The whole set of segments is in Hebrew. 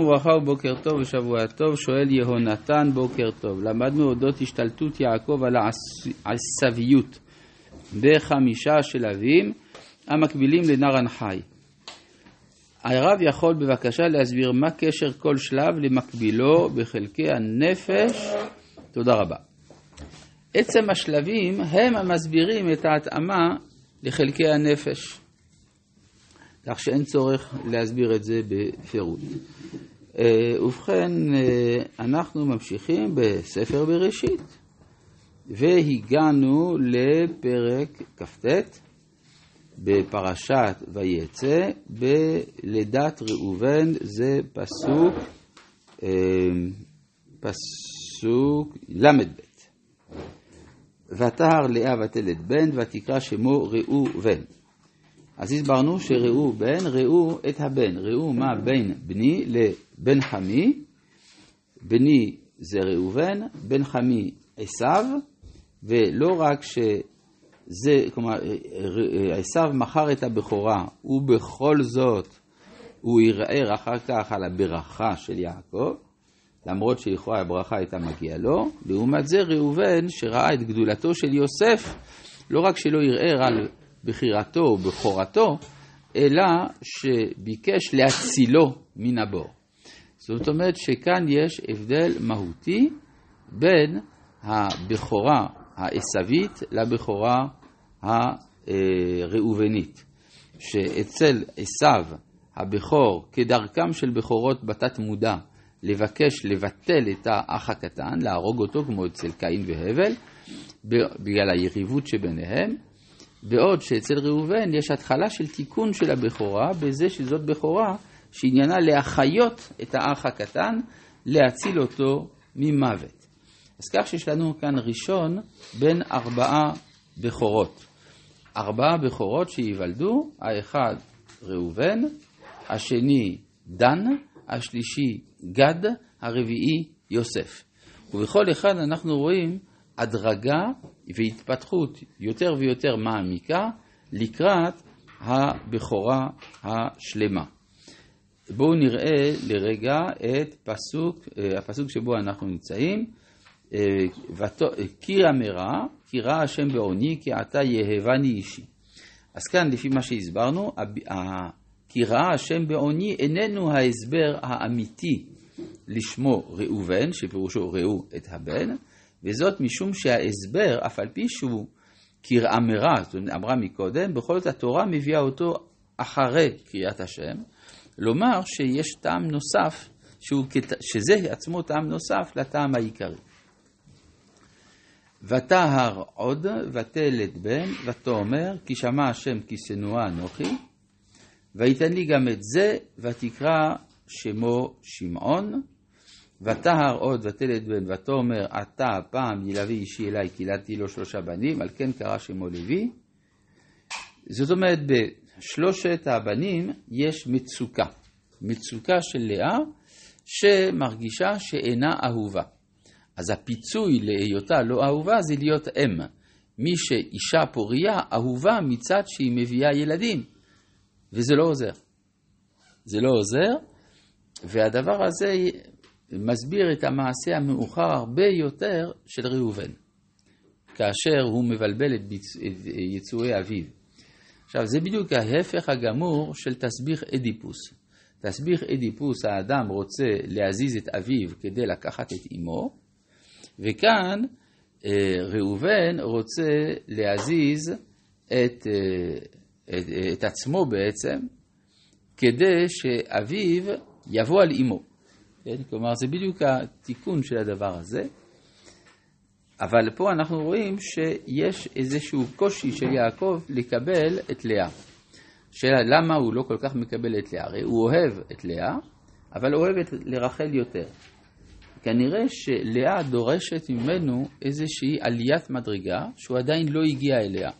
וברכה ובוקר טוב ושבוע טוב, שואל יהונתן בוקר טוב. למדנו אודות השתלטות יעקב על העשוויות בחמישה שלבים המקבילים לנרן חי. הרב יכול בבקשה להסביר מה קשר כל שלב למקבילו בחלקי הנפש? תודה רבה. עצם השלבים הם המסבירים את ההתאמה לחלקי הנפש. כך שאין צורך להסביר את זה בפירוט. אה, ובכן, אה, אנחנו ממשיכים בספר בראשית, והגענו לפרק כ"ט בפרשת ויצא, בלידת ראובן, זה פסוק, אה, פסוק ל"ב. ותהר לאה ותלד בן, ותקרא שמו ראובן. אז הסברנו שראו בן, ראו את הבן, ראו מה בין בני לבן חמי, בני זה ראובן, בן חמי עשיו, ולא רק שזה, כלומר, עשיו מכר את הבכורה, ובכל זאת הוא ערער אחר כך על הברכה של יעקב, למרות שלכאורה הברכה הייתה מגיעה לו, לעומת זה ראובן, שראה את גדולתו של יוסף, לא רק שלא ערער על בחירתו או בכורתו, אלא שביקש להצילו מן הבור. זאת אומרת שכאן יש הבדל מהותי בין הבכורה העשווית לבכורה הראובנית. שאצל עשיו הבכור, כדרכם של בכורות בתת מודע, לבקש לבטל את האח הקטן, להרוג אותו כמו אצל קין והבל, בגלל היריבות שביניהם, בעוד שאצל ראובן יש התחלה של תיקון של הבכורה, בזה שזאת בכורה שעניינה להחיות את האח הקטן, להציל אותו ממוות. אז כך שיש לנו כאן ראשון בין ארבעה בכורות. ארבעה בכורות שייוולדו, האחד ראובן, השני דן, השלישי גד, הרביעי יוסף. ובכל אחד אנחנו רואים הדרגה והתפתחות יותר ויותר מעמיקה לקראת הבכורה השלמה. בואו נראה לרגע את פסוק, אה, הפסוק שבו אנחנו נמצאים. אה, כי אמרה, כי ראה השם בעוני, כי עתה יהבני אישי. אז כאן, לפי מה שהסברנו, כי ראה השם בעוני איננו ההסבר האמיתי לשמו ראובן, שפירושו ראו את הבן, וזאת משום שההסבר, אף על פי שהוא כרעמרה, זאת אומרת, אמרה מקודם, בכל זאת התורה מביאה אותו אחרי קריאת השם, לומר שיש טעם נוסף, שהוא, שזה עצמו טעם נוסף לטעם העיקרי. ותהר עוד, ותלד בן, ותאמר, כי שמע השם כי שנואה אנוכי, ויתן לי גם את זה, ותקרא שמו שמעון, ותהר עוד ותלד בן ותאמר אתה הפעם ילווה אישי אליי כי ילדתי לו שלושה בנים על כן קרא שמו לוי. זאת אומרת בשלושת הבנים יש מצוקה, מצוקה של לאה שמרגישה שאינה אהובה. אז הפיצוי להיותה לא אהובה זה להיות אם. מי שאישה פוריה אהובה מצד שהיא מביאה ילדים, וזה לא עוזר. זה לא עוזר, והדבר הזה מסביר את המעשה המאוחר הרבה יותר של ראובן, כאשר הוא מבלבל את, ביצ... את יצואי אביו. עכשיו, זה בדיוק ההפך הגמור של תסביך אדיפוס. תסביך אדיפוס, האדם רוצה להזיז את אביו כדי לקחת את אמו, וכאן אה, ראובן רוצה להזיז את, אה, את, את עצמו בעצם, כדי שאביו יבוא על אמו. כן? כלומר, זה בדיוק התיקון של הדבר הזה. אבל פה אנחנו רואים שיש איזשהו קושי של יעקב לקבל את לאה. שאלה למה הוא לא כל כך מקבל את לאה? הרי הוא אוהב את לאה, אבל אוהב את לרחל יותר. כנראה שלאה דורשת ממנו איזושהי עליית מדרגה שהוא עדיין לא הגיע אליה.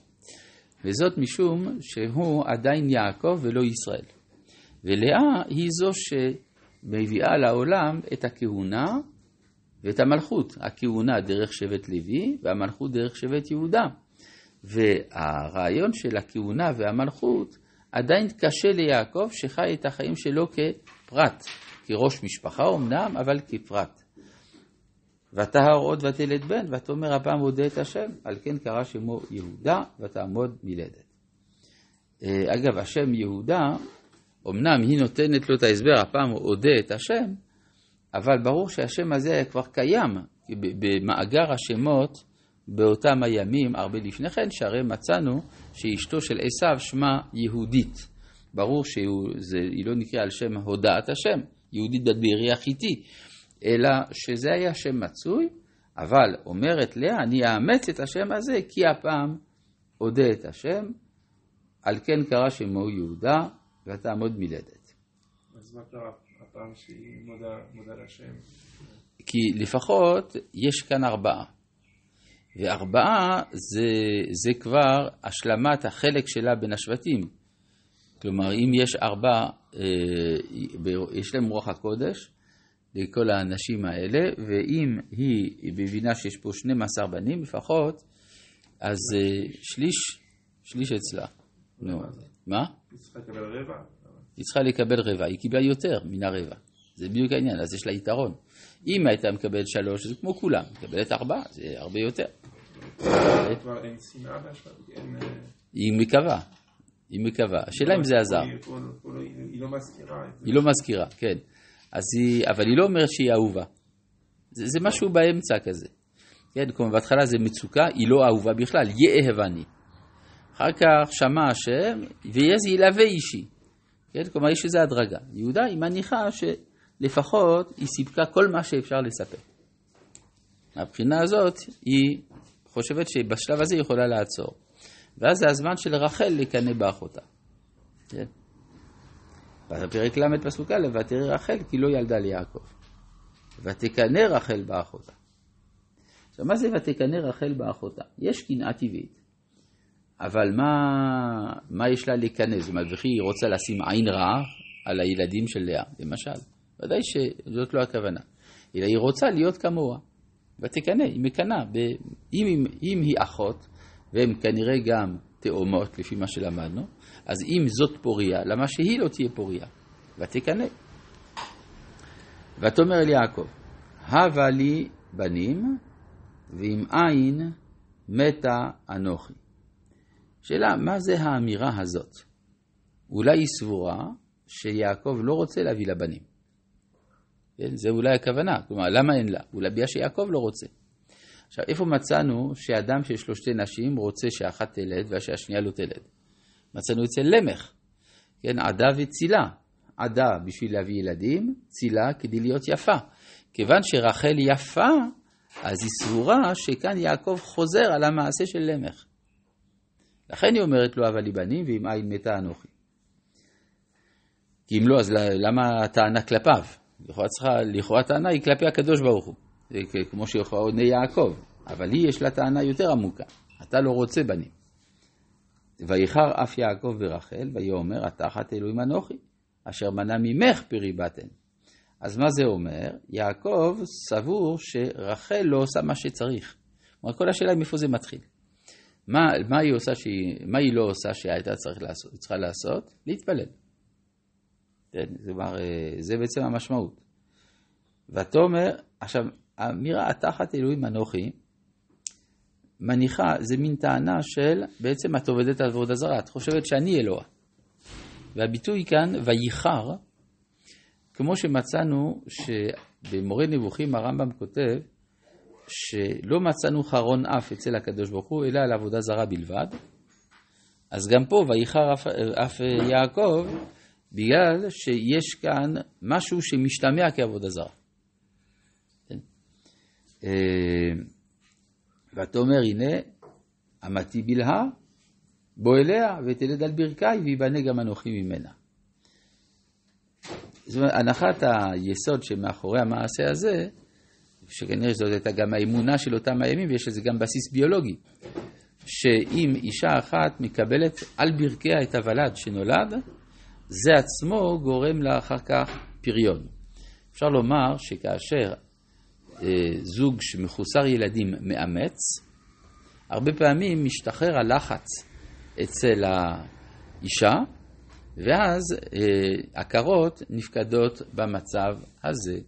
וזאת משום שהוא עדיין יעקב ולא ישראל. ולאה היא זו ש... מביאה לעולם את הכהונה ואת המלכות. הכהונה דרך שבט לוי והמלכות דרך שבט יהודה. והרעיון של הכהונה והמלכות עדיין קשה ליעקב שחי את החיים שלו כפרט, כראש משפחה אמנם, אבל כפרט. ותהר עוד ותלד בן, ותאמר הפעם אודה את השם, על כן קרא שמו יהודה, ותעמוד מלדת. אה, אגב, השם יהודה, אמנם היא נותנת לו את ההסבר, הפעם אודה את השם, אבל ברור שהשם הזה כבר קיים במאגר השמות באותם הימים, הרבה לפני כן, שהרי מצאנו שאשתו של עשיו שמה יהודית. ברור שהיא לא נקראה על שם הודעת השם, יהודית בת בארי החיתי, אלא שזה היה שם מצוי, אבל אומרת לאה, אני אאמץ את השם הזה, כי הפעם אודה את השם, על כן קרא שמו יהודה, ותעמוד מלדת. אז מה קרה הפעם שהיא מודה, לשם? כי לפחות יש כאן ארבעה. וארבעה זה, זה כבר השלמת החלק שלה בין השבטים. כלומר, אם יש ארבע, אה, יש להם רוח הקודש לכל האנשים האלה, ואם היא מבינה שיש פה 12 בנים לפחות, אז אה, שליש, שליש אצלה. נו, מה? היא צריכה לקבל רבע? היא צריכה לקבל רבע, היא קיבלה יותר מן הרבע. זה בדיוק העניין, אז יש לה יתרון. אם הייתה מקבלת שלוש, זה כמו כולם, מקבלת ארבע, זה הרבה יותר. אה, היא מקווה, היא מקווה. השאלה אם זה עזר. לא- היא לא מזכירה. היא לא מזכירה, כן. אבל היא לא אומרת שהיא אהובה. זה, זה משהו באמצע כזה. כן, כלומר בהתחלה זה מצוקה, היא לא אהובה בכלל, יאהבני. אחר כך שמע השם, ויאז ילווה אישי. כן, כלומר יש איזו הדרגה. יהודה היא מניחה שלפחות היא סיפקה כל מה שאפשר לספק. מהבחינה הזאת היא חושבת שבשלב הזה היא יכולה לעצור. ואז זה הזמן של רחל לקנא באחותה. כן? בפרק ל' פסוק א', ותראי רחל כי לא ילדה ליעקב. ותקנא רחל באחותה. עכשיו, מה זה ותקנא רחל באחותה? יש קנאה טבעית, אבל מה, מה יש לה לקנא? זאת אומרת, וכי היא רוצה לשים עין רעה על הילדים של לאה, למשל. ודאי שזאת לא הכוונה. אלא היא רוצה להיות כמוה. ותקנא, היא מקנאה. אם, אם היא אחות, והן כנראה גם תאומות, לפי מה שלמדנו, אז אם זאת פוריה, למה שהיא לא תהיה פוריה? ותקנא. ותאמר אל יעקב, הבה לי בנים, ואם אין מתה אנוכי. שאלה, מה זה האמירה הזאת? אולי היא סבורה שיעקב לא רוצה להביא לה בנים. כן? זה אולי הכוונה, כלומר, למה אין לה? אולי בגלל שיעקב לא רוצה. עכשיו, איפה מצאנו שאדם שיש לו שתי נשים רוצה שאחת תלד ושהשנייה לא תלד? מצאנו אצל למך, כן, עדה וצילה. עדה בשביל להביא ילדים, צילה כדי להיות יפה. כיוון שרחל יפה, אז היא סבורה שכאן יעקב חוזר על המעשה של למך. לכן היא אומרת לו, אבל לי בנים, ואם אין מתה אנוכי. כי אם לא, אז למה הטענה כלפיו? לכאורה צריכה, לכאורה הטענה היא כלפי הקדוש ברוך הוא. כמו שיכולה עונה יעקב, אבל היא יש לה טענה יותר עמוקה. אתה לא רוצה בנים. ויחר אף יעקב ברחל, ויאמר, התחת אלוהים אנוכי, אשר מנע ממך פרי בטן. אז מה זה אומר? יעקב סבור שרחל לא עושה מה שצריך. כלומר, כל השאלה היא מאיפה זה מתחיל. מה, מה, היא עושה שהיא, מה היא לא עושה שהייתה צריך לעשות, צריכה לעשות? להתפלל. כן, זה, אומר, זה בעצם המשמעות. ותאמר, עכשיו, האמירה התחת אלוהים אנוכי, מניחה, זה מין טענה של בעצם את עובדת עבודה זרה, את חושבת שאני אלוה. והביטוי כאן, וייחר, כמו שמצאנו שבמורה נבוכים הרמב"ם כותב, שלא מצאנו חרון אף אצל הקדוש ברוך הוא, אלא על עבודה זרה בלבד. אז גם פה, וייחר אף, אף יעקב, בגלל שיש כאן משהו שמשתמע כעבודה זרה. ותאמר הנה אמתי בלהה בוא אליה ותלד על ברכי ויבנה גם אנוכי ממנה. זאת אומרת, הנחת היסוד שמאחורי המעשה הזה, שכנראה זאת הייתה גם האמונה של אותם הימים ויש לזה גם בסיס ביולוגי, שאם אישה אחת מקבלת על ברכיה את הוולד שנולד, זה עצמו גורם לה אחר כך פריון. אפשר לומר שכאשר זוג שמחוסר ילדים מאמץ, הרבה פעמים משתחרר הלחץ אצל האישה, ואז אה, עקרות נפקדות במצב הזה.